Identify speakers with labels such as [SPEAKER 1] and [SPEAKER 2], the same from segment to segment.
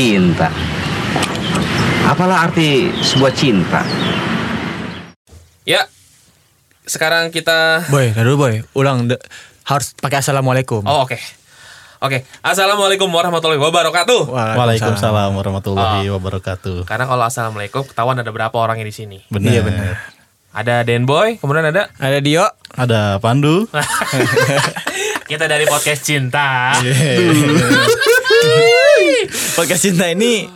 [SPEAKER 1] cinta. Apalah arti sebuah cinta?
[SPEAKER 2] Ya. Sekarang kita
[SPEAKER 3] Boy, dulu boy. Ulang de- harus pakai assalamualaikum.
[SPEAKER 2] Oh, oke. Oke. Assalamualaikum warahmatullahi wabarakatuh.
[SPEAKER 4] Waalaikumsalam warahmatullahi wabarakatuh.
[SPEAKER 2] Karena kalau assalamualaikum ketahuan ada berapa orangnya di sini.
[SPEAKER 4] Benar.
[SPEAKER 3] Iya, benar.
[SPEAKER 2] Ada Den Boy, kemudian ada
[SPEAKER 3] Ada Dio.
[SPEAKER 4] Ada Pandu.
[SPEAKER 2] kita dari podcast cinta.
[SPEAKER 3] Podcast cinta ini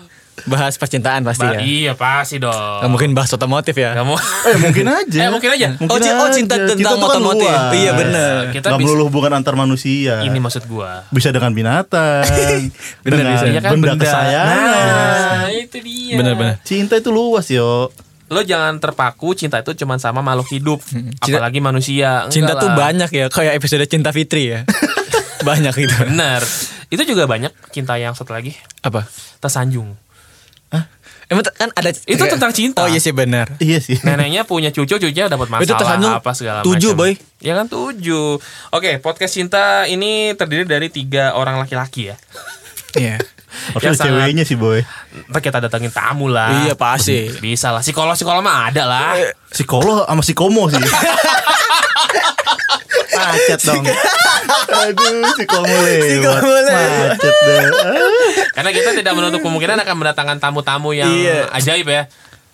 [SPEAKER 3] bahas percintaan pasti
[SPEAKER 2] Ba-
[SPEAKER 3] ya.
[SPEAKER 2] Iya pasti dong.
[SPEAKER 3] Gak mungkin bahas otomotif ya.
[SPEAKER 2] Kamu
[SPEAKER 4] Eh mungkin aja.
[SPEAKER 2] Eh, mungkin aja.
[SPEAKER 3] Oh, oh, cinta
[SPEAKER 4] aja.
[SPEAKER 3] tentang
[SPEAKER 4] tuh kan
[SPEAKER 3] otomotif.
[SPEAKER 4] luas.
[SPEAKER 3] Iya, bener.
[SPEAKER 2] kita
[SPEAKER 4] Nggak
[SPEAKER 2] bisa
[SPEAKER 4] melulu hubungan antar manusia.
[SPEAKER 2] ini maksud gua.
[SPEAKER 4] bisa dengan binatang.
[SPEAKER 3] Bener,
[SPEAKER 4] dengan
[SPEAKER 3] bisa.
[SPEAKER 2] Iya kan,
[SPEAKER 4] benda,
[SPEAKER 2] benda.
[SPEAKER 4] kesayangan.
[SPEAKER 2] Nah, itu dia.
[SPEAKER 3] Bener-bener.
[SPEAKER 4] Cinta itu luas yo.
[SPEAKER 2] Lo jangan terpaku cinta itu cuma sama makhluk hidup,
[SPEAKER 3] Cinta-
[SPEAKER 2] apalagi manusia. Enggak
[SPEAKER 3] Cinta tuh
[SPEAKER 2] lah.
[SPEAKER 3] banyak ya, kayak episode Cinta Fitri ya. banyak gitu.
[SPEAKER 2] Bener. Itu juga banyak cinta yang satu lagi.
[SPEAKER 3] Apa?
[SPEAKER 2] Tersanjung.
[SPEAKER 3] Emang t- kan ada
[SPEAKER 2] Itu tentang cinta.
[SPEAKER 3] Oh iya sih benar.
[SPEAKER 4] Iya sih.
[SPEAKER 2] Neneknya punya cucu, cucunya dapat masalah
[SPEAKER 3] Itu tersanjung
[SPEAKER 2] apa segala
[SPEAKER 3] tujuh,
[SPEAKER 2] macam.
[SPEAKER 3] boy.
[SPEAKER 2] Ya kan tujuh. Oke, podcast cinta ini terdiri dari tiga orang laki-laki ya.
[SPEAKER 3] Iya.
[SPEAKER 4] Harusnya
[SPEAKER 2] Yang sangat-
[SPEAKER 4] ceweknya sih boy.
[SPEAKER 2] Ntar kita datengin tamu lah.
[SPEAKER 3] Iya pasti.
[SPEAKER 2] Bisa lah. Psikolog psikolog mah ada lah.
[SPEAKER 4] Psikolog sama psikomo sih. Macet dong. Aduh, psikomo lewat. Macet deh.
[SPEAKER 2] Karena kita tidak menutup kemungkinan akan mendatangkan tamu-tamu yang
[SPEAKER 3] Iya.
[SPEAKER 2] ajaib ya.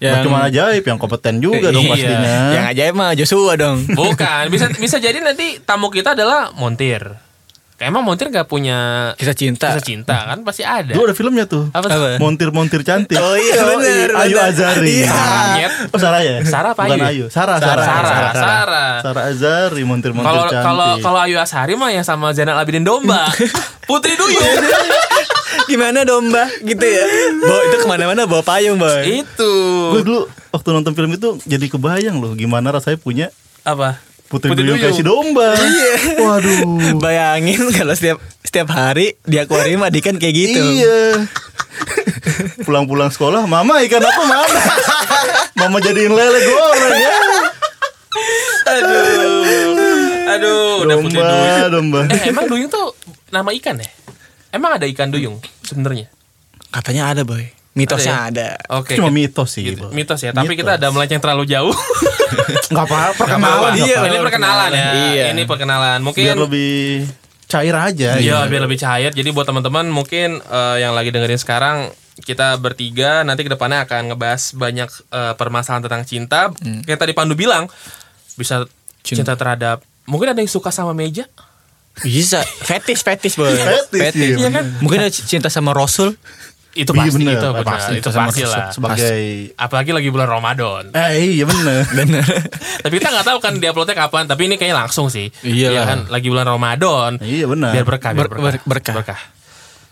[SPEAKER 4] Yang... Cuma ajaib yang kompeten juga dong
[SPEAKER 2] Iya.
[SPEAKER 4] pastinya.
[SPEAKER 3] Yang ajaib mah Joshua dong.
[SPEAKER 2] Bukan, bisa bisa jadi nanti tamu kita adalah montir. Emang montir gak punya
[SPEAKER 3] Kisah cinta.
[SPEAKER 2] kisah cinta kan pasti ada.
[SPEAKER 4] Dulu ada filmnya tuh.
[SPEAKER 2] Apa tuh?
[SPEAKER 3] Apa?
[SPEAKER 4] Montir-montir cantik.
[SPEAKER 3] Oh iya,
[SPEAKER 4] Yoi,
[SPEAKER 3] bener,
[SPEAKER 4] Ayu
[SPEAKER 3] bener.
[SPEAKER 4] Azari.
[SPEAKER 3] Iya.
[SPEAKER 2] Saranyet.
[SPEAKER 4] Oh Sarah ya?
[SPEAKER 2] Sarah apa
[SPEAKER 4] Bukan
[SPEAKER 2] Ayu?
[SPEAKER 4] Ayu? Sarah,
[SPEAKER 2] Sarah,
[SPEAKER 4] Sarah.
[SPEAKER 2] Sarah, Sarah.
[SPEAKER 4] Sarah Azari montir-montir
[SPEAKER 2] Kalau
[SPEAKER 4] cantik.
[SPEAKER 2] kalau kalau Ayu Asari mah yang sama Zainal Abidin Domba. Putri Duyung.
[SPEAKER 3] Gimana domba gitu ya? Bawa itu ke mana-mana bawa payung boy.
[SPEAKER 2] Itu.
[SPEAKER 4] Gue dulu waktu nonton film itu jadi kebayang loh gimana rasanya punya
[SPEAKER 2] Apa?
[SPEAKER 4] Putri,
[SPEAKER 2] Putri
[SPEAKER 4] Duyung kayak si
[SPEAKER 2] Duyung.
[SPEAKER 4] domba. Waduh.
[SPEAKER 3] Bayangin kalau setiap setiap hari di akuarium adikan kayak gitu.
[SPEAKER 4] Iya. Pulang-pulang sekolah, mama ikan apa mana? mama jadiin lele goreng ya.
[SPEAKER 2] Aduh. Aduh, udah Putri
[SPEAKER 4] Domba,
[SPEAKER 2] Duyung.
[SPEAKER 4] domba.
[SPEAKER 2] Eh, emang Duyung tuh nama ikan ya? Emang ada ikan Duyung sebenarnya?
[SPEAKER 3] Katanya ada boy. Mitosnya ada.
[SPEAKER 2] Oke.
[SPEAKER 4] Cuma mitos sih.
[SPEAKER 2] gitu. Mitos ya, tapi
[SPEAKER 4] Mitos.
[SPEAKER 2] kita ada melenceng terlalu jauh.
[SPEAKER 4] Nggak apa-apa, perkenalan. Iya,
[SPEAKER 2] ini perkenalan ya.
[SPEAKER 3] Iya.
[SPEAKER 2] Ini perkenalan. Mungkin
[SPEAKER 4] Biar lebih cair aja.
[SPEAKER 2] Iya,
[SPEAKER 4] gitu.
[SPEAKER 2] biar lebih cair. Jadi buat teman-teman mungkin eh, yang lagi dengerin sekarang kita bertiga nanti ke depannya akan ngebahas banyak eh, permasalahan tentang cinta. Kayak tadi Pandu bilang bisa cinta. terhadap mungkin ada yang suka sama meja.
[SPEAKER 3] Bisa. Fetis, fetis boy.
[SPEAKER 4] Fetis, iya,
[SPEAKER 2] Iya kan?
[SPEAKER 3] Mungkin ada cinta sama Rasul.
[SPEAKER 2] Itu
[SPEAKER 4] Iya,
[SPEAKER 2] pasti
[SPEAKER 4] bener.
[SPEAKER 2] itu, benar.
[SPEAKER 4] Pasti,
[SPEAKER 2] itu pasti lah.
[SPEAKER 4] Sebagai
[SPEAKER 2] Apalagi lagi bulan Ramadan.
[SPEAKER 4] Eh iya bener
[SPEAKER 3] Bener.
[SPEAKER 2] tapi kita nggak tahu kan dia uploadnya kapan. Tapi ini kayaknya langsung sih.
[SPEAKER 3] Iya lah.
[SPEAKER 2] kan, lagi bulan Ramadan.
[SPEAKER 4] Iya benar.
[SPEAKER 2] Biar berkah, biar
[SPEAKER 3] Ber-
[SPEAKER 2] berkah.
[SPEAKER 3] ber- berkah.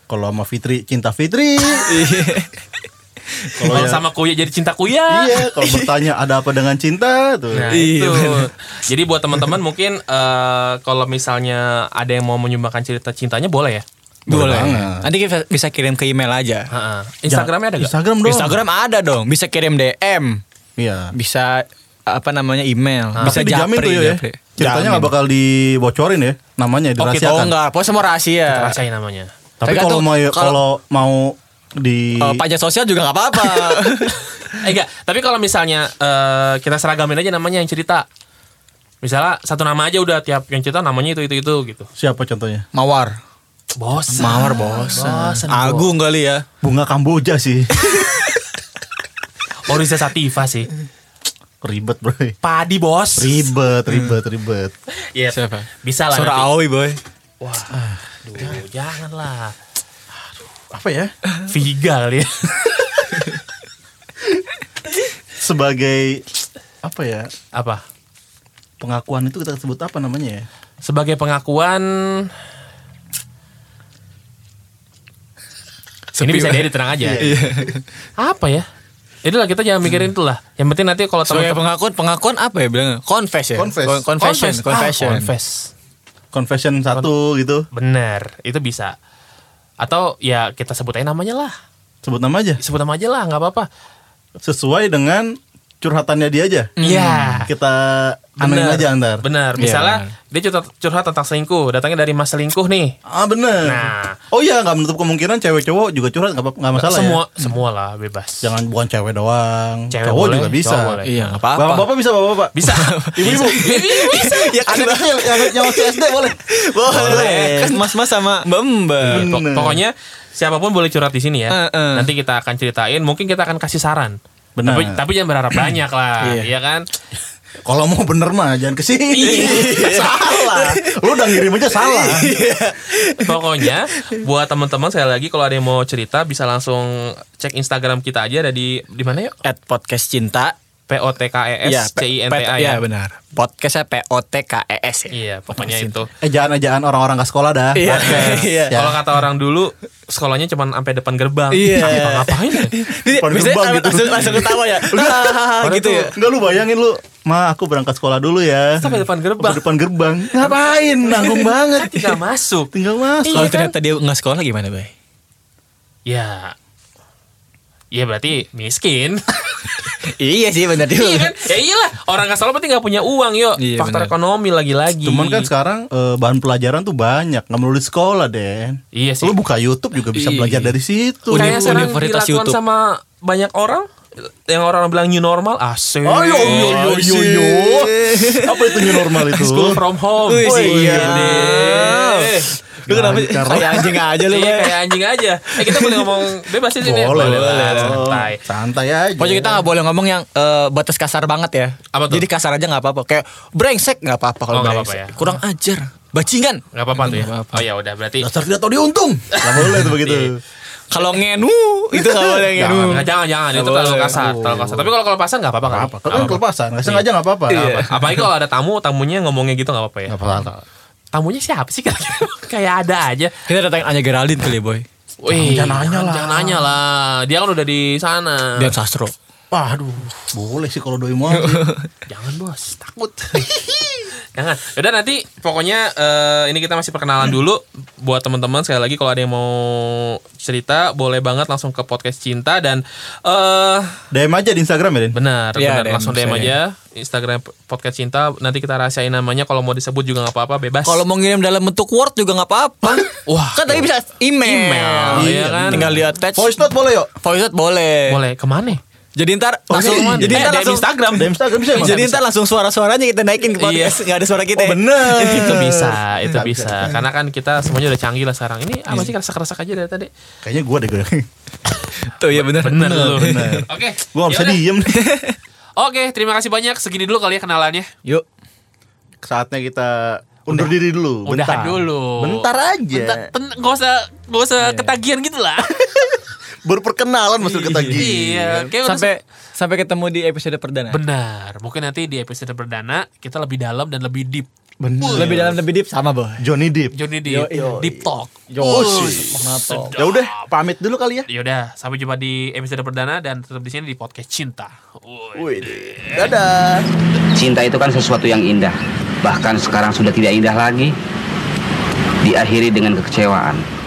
[SPEAKER 4] Kalau sama Fitri cinta Fitri.
[SPEAKER 2] Kalau
[SPEAKER 4] ya-
[SPEAKER 2] sama kuya jadi cinta kuya.
[SPEAKER 4] Iya, kalau bertanya ada apa dengan cinta tuh.
[SPEAKER 2] Nah
[SPEAKER 3] Iya,
[SPEAKER 2] itu. Jadi buat teman-teman mungkin eh, kalau misalnya ada yang mau menyumbangkan cerita cintanya boleh ya.
[SPEAKER 3] Boleh.
[SPEAKER 4] banget.
[SPEAKER 3] Nanti kita bisa kirim ke email aja.
[SPEAKER 2] Heeh. Instagramnya ada gak?
[SPEAKER 4] Instagram dong.
[SPEAKER 3] Instagram ada dong. Bisa kirim DM.
[SPEAKER 4] Iya.
[SPEAKER 3] Bisa apa namanya email.
[SPEAKER 4] Bisa
[SPEAKER 3] Bisa
[SPEAKER 4] dijamin tuh ya.
[SPEAKER 3] japri.
[SPEAKER 4] Ceritanya nggak
[SPEAKER 3] Jamin.
[SPEAKER 4] bakal dibocorin ya, namanya dirahasiakan.
[SPEAKER 3] oh enggak, pokoknya semua rahasia.
[SPEAKER 2] Rasain namanya.
[SPEAKER 4] Tapi
[SPEAKER 3] Tapi
[SPEAKER 4] kalau mau
[SPEAKER 3] tuh, kalau-
[SPEAKER 4] mau di
[SPEAKER 3] Eh, pajak sosial juga nggak apa-apa.
[SPEAKER 2] Eh enggak, tapi kalau misalnya eh, kita seragamin aja namanya yang cerita. Misalnya satu nama aja udah tiap yang cerita namanya itu itu itu gitu.
[SPEAKER 4] siapa contohnya?
[SPEAKER 3] Mawar.
[SPEAKER 2] Bosan.
[SPEAKER 3] Mawar bosan.
[SPEAKER 2] Bosan,
[SPEAKER 3] Agung kali ya.
[SPEAKER 4] Bunga Kamboja sih.
[SPEAKER 2] Oh Riza Sativa sih.
[SPEAKER 4] ribet, Bro.
[SPEAKER 2] Padi bos.
[SPEAKER 4] Ribet, ribet, ribet.
[SPEAKER 2] Iya.
[SPEAKER 3] Siapa?
[SPEAKER 2] Bisa lah.
[SPEAKER 3] Suara. Aoi boy.
[SPEAKER 2] Wah. Aduh, janganlah.
[SPEAKER 4] Apa ya?
[SPEAKER 2] Viga kali ya.
[SPEAKER 4] Sebagai apa ya?
[SPEAKER 2] Apa?
[SPEAKER 4] Pengakuan itu kita sebut apa namanya ya?
[SPEAKER 2] Sebagai pengakuan Ini bisa diedit tenang aja. Apa ya? Itulah kita jangan mikirin itulah. Yang penting nanti kalau
[SPEAKER 3] Sebagai
[SPEAKER 2] teman-teman
[SPEAKER 3] pengakuan, pengakuan apa ya bilangnya? Confess ya?
[SPEAKER 4] Confess.
[SPEAKER 3] Con- Confession,
[SPEAKER 2] Confess.
[SPEAKER 3] confession.
[SPEAKER 2] Confess.
[SPEAKER 4] Confession satu gitu.
[SPEAKER 2] Bener, itu bisa. Atau ya kita sebut aja namanya lah.
[SPEAKER 4] Sebut nama aja.
[SPEAKER 2] Sebut nama aja lah, nggak apa-apa.
[SPEAKER 4] Sesuai dengan curhatannya dia aja.
[SPEAKER 2] Iya.
[SPEAKER 4] Kita anuin
[SPEAKER 2] Bener.
[SPEAKER 4] aja ntar.
[SPEAKER 2] Benar.
[SPEAKER 3] Iya,
[SPEAKER 2] Misalnya
[SPEAKER 3] benar.
[SPEAKER 2] dia curhat, curhat tentang selingkuh, datangnya dari mas selingkuh nih.
[SPEAKER 4] Ah bener.
[SPEAKER 2] Nah.
[SPEAKER 4] Oh iya nggak menutup kemungkinan cewek cowok juga curhat nggak apa- nggak masalah
[SPEAKER 2] semua
[SPEAKER 4] ya.
[SPEAKER 2] semua lah bebas.
[SPEAKER 4] Jangan bukan cewek doang.
[SPEAKER 2] Cewek
[SPEAKER 4] cowok
[SPEAKER 2] boleh,
[SPEAKER 4] juga bisa.
[SPEAKER 2] cowok boleh.
[SPEAKER 3] Iya, nggak apa-apa.
[SPEAKER 4] Bapak-bapak bisa bapak-bapak.
[SPEAKER 2] Bisa.
[SPEAKER 4] Ibu-ibu.
[SPEAKER 2] bisa.
[SPEAKER 3] Ya
[SPEAKER 4] Anak kecil yang yang masih SD boleh.
[SPEAKER 3] Boleh. Kan mas-mas sama mbak-mbak.
[SPEAKER 2] Pok-
[SPEAKER 4] Bener.
[SPEAKER 2] pokoknya siapa pun boleh curhat di sini ya.
[SPEAKER 3] Eh, eh.
[SPEAKER 2] Nanti kita akan ceritain, mungkin kita akan kasih saran.
[SPEAKER 4] Benar.
[SPEAKER 2] Tapi, tapi jangan berharap banyak lah,
[SPEAKER 3] Iya.
[SPEAKER 2] ya kan?
[SPEAKER 4] Kalau mau bener mah jangan ke sini.
[SPEAKER 2] Iya.
[SPEAKER 4] salah. Lu udah ngirim aja salah.
[SPEAKER 2] Pokoknya buat teman-teman sekali lagi kalau ada yang mau cerita bisa langsung cek Instagram kita aja ada di di mana yuk?
[SPEAKER 3] At podcast cinta.
[SPEAKER 2] P O T K E S C I N T A
[SPEAKER 3] Iya
[SPEAKER 2] ya.
[SPEAKER 3] benar. Podcastnya P O T K E S ya.
[SPEAKER 2] Iya, pokoknya itu.
[SPEAKER 4] Eh jangan jangan orang-orang ke sekolah dah.
[SPEAKER 3] Iya.
[SPEAKER 4] Podcast.
[SPEAKER 3] Iya.
[SPEAKER 4] Ya.
[SPEAKER 2] Kalau kata orang dulu sekolahnya cuma sampai depan gerbang.
[SPEAKER 3] Iya.
[SPEAKER 2] Apa ngapain ya?
[SPEAKER 4] Gerbang gitu.
[SPEAKER 3] langsung, langsung ketawa ya.
[SPEAKER 4] Orang
[SPEAKER 3] gitu ya.
[SPEAKER 4] Enggak lu bayangin lu, "Ma, aku berangkat sekolah dulu ya."
[SPEAKER 2] Sampai depan gerbang.
[SPEAKER 4] Sampai depan gerbang. Ngapain? Nanggung banget.
[SPEAKER 2] Tinggal masuk.
[SPEAKER 4] Tinggal masuk.
[SPEAKER 3] Kalau ternyata dia nggak sekolah gimana, Bay?
[SPEAKER 2] Ya. Ya berarti miskin.
[SPEAKER 3] iya sih benar
[SPEAKER 2] iya kan? Ya iyalah, orang nggak salah berarti nggak punya uang yuk.
[SPEAKER 3] Iya,
[SPEAKER 2] Faktor
[SPEAKER 3] benar.
[SPEAKER 2] ekonomi lagi-lagi.
[SPEAKER 4] Cuman kan sekarang eh, bahan pelajaran tuh banyak, nggak melulu di sekolah, Den.
[SPEAKER 2] Iya sih.
[SPEAKER 4] Lu buka YouTube juga bisa
[SPEAKER 3] Iya.
[SPEAKER 4] belajar dari situ.
[SPEAKER 3] Uni-
[SPEAKER 2] kayak sekarang
[SPEAKER 3] Universitas
[SPEAKER 2] dilakukan
[SPEAKER 3] YouTube.
[SPEAKER 2] sama banyak orang yang orang bilang new normal asik.
[SPEAKER 4] Oh, yo, yo, yo, yo, yo. Apa itu new normal itu?
[SPEAKER 2] School from home.
[SPEAKER 3] Wih,
[SPEAKER 2] Wih,
[SPEAKER 3] siap.
[SPEAKER 2] deh.
[SPEAKER 3] Lu kenapa
[SPEAKER 4] Lancar.
[SPEAKER 3] kayak anjing aja lu,
[SPEAKER 2] Iya kayak anjing aja. Eh kita boleh ngomong bebas di sini.
[SPEAKER 4] Boleh,
[SPEAKER 2] lah,
[SPEAKER 4] boleh.
[SPEAKER 2] santai.
[SPEAKER 4] Santai aja.
[SPEAKER 3] Pokoknya kita nggak boleh ngomong yang eh, batas kasar banget ya.
[SPEAKER 2] Apa tuh?
[SPEAKER 3] Jadi kasar aja nggak apa-apa. Kayak brengsek nggak apa-apa kalau
[SPEAKER 2] Oh,
[SPEAKER 3] brengsek.
[SPEAKER 2] apa-apa ya.
[SPEAKER 3] Kurang ajar. Bajingan.
[SPEAKER 2] Nggak apa-apa tuh ya.
[SPEAKER 3] Nggak apa-apa.
[SPEAKER 2] Oh ya udah berarti.
[SPEAKER 4] Dasar tidak tahu diuntung. Gak boleh tuh begitu.
[SPEAKER 3] Kalau ngenu itu nggak boleh ngenu.
[SPEAKER 2] Jangan, jangan, jangan. Itu terlalu
[SPEAKER 3] boleh.
[SPEAKER 2] kasar, terlalu kasar. Tapi kalau kelepasan nggak apa-apa kan?
[SPEAKER 4] Apa? Kan kelepasan, nggak sengaja nggak apa-apa.
[SPEAKER 3] Iya.
[SPEAKER 2] Apalagi kalau ada tamu, tamunya ngomongnya gitu nggak apa-apa ya.
[SPEAKER 4] Apa-apa.
[SPEAKER 2] Tamunya siapa sih kira-kira? Kayak ada aja.
[SPEAKER 3] Kita datangin Anya Geraldine kali ya, boy.
[SPEAKER 2] Wih,
[SPEAKER 4] Jangan nanya lah.
[SPEAKER 2] Jangan nanya lah. Dia kan udah di sana.
[SPEAKER 3] Dia sastro.
[SPEAKER 4] Waduh, boleh sih kalau doi mau.
[SPEAKER 2] Jangan bos, takut. Jangan. Udah nanti pokoknya eh, ini kita masih perkenalan dulu buat teman-teman sekali lagi kalau ada yang mau cerita boleh banget langsung ke podcast cinta dan eh
[SPEAKER 4] DM aja di Instagram ya, Den.
[SPEAKER 2] benar
[SPEAKER 3] Iya,
[SPEAKER 2] benar
[SPEAKER 3] DM
[SPEAKER 2] langsung DM aja Instagram podcast cinta nanti kita rahasiain namanya kalau mau disebut juga nggak apa-apa bebas.
[SPEAKER 3] Kalau mau ngirim dalam bentuk Word juga nggak apa-apa.
[SPEAKER 2] Wah.
[SPEAKER 3] kan tadi bisa email.
[SPEAKER 2] Email, iya kan?
[SPEAKER 3] Tinggal lihat attach.
[SPEAKER 4] Voice note boleh yuk.
[SPEAKER 3] Voice note boleh.
[SPEAKER 2] boleh ke mana?
[SPEAKER 3] Jadi ntar langsung
[SPEAKER 4] iya.
[SPEAKER 3] jadi
[SPEAKER 2] Eh,
[SPEAKER 3] ntar
[SPEAKER 2] DM
[SPEAKER 3] langsung
[SPEAKER 2] Instagram.
[SPEAKER 4] DM Instagram bisa emang.
[SPEAKER 3] jadi ntar langsung suara-suaranya kita naikin ke podcast. Nggak ada suara kita.
[SPEAKER 4] Oh, bener.
[SPEAKER 2] itu bisa, itu
[SPEAKER 4] Nggak
[SPEAKER 2] bisa. Karena kan kita semuanya udah canggih lah sekarang. Ini apa sih kerasa-kerasa aja dari tadi?
[SPEAKER 4] Kayaknya gue deh gue.
[SPEAKER 3] Tuh ya bener.
[SPEAKER 2] Bener
[SPEAKER 4] bener.
[SPEAKER 2] Oke.
[SPEAKER 4] Gue gak bisa
[SPEAKER 2] yaudah.
[SPEAKER 4] diem.
[SPEAKER 2] Oke, terima kasih banyak. Segini dulu kali ya kenalannya.
[SPEAKER 3] Yuk.
[SPEAKER 4] Saatnya kita undur diri dulu.
[SPEAKER 2] Udahan
[SPEAKER 4] Bentar.
[SPEAKER 2] dulu.
[SPEAKER 4] Bentar aja.
[SPEAKER 2] Bentar, ten- gak usah gak usah ketagihan gitu lah.
[SPEAKER 4] Baru perkenalan masuk ke tagi.
[SPEAKER 2] iya, kayak udah
[SPEAKER 3] Sampai sampai ketemu di episode perdana.
[SPEAKER 2] Benar. Mungkin nanti di episode perdana kita lebih dalam dan lebih deep.
[SPEAKER 4] Bener.
[SPEAKER 3] Lebih dalam lebih deep sama boy.
[SPEAKER 4] Johnny Deep.
[SPEAKER 2] Johnny Deep,
[SPEAKER 3] Yo, yo,
[SPEAKER 2] deep talk.
[SPEAKER 3] Yo.
[SPEAKER 4] Ya udah, pamit dulu kali ya.
[SPEAKER 2] Yaudah, sampai jumpa di episode perdana dan tetap di sini di podcast cinta. Woi.
[SPEAKER 4] Wih, dadah.
[SPEAKER 1] Cinta itu kan sesuatu yang indah. Bahkan sekarang sudah tidak indah lagi. Diakhiri dengan kekecewaan.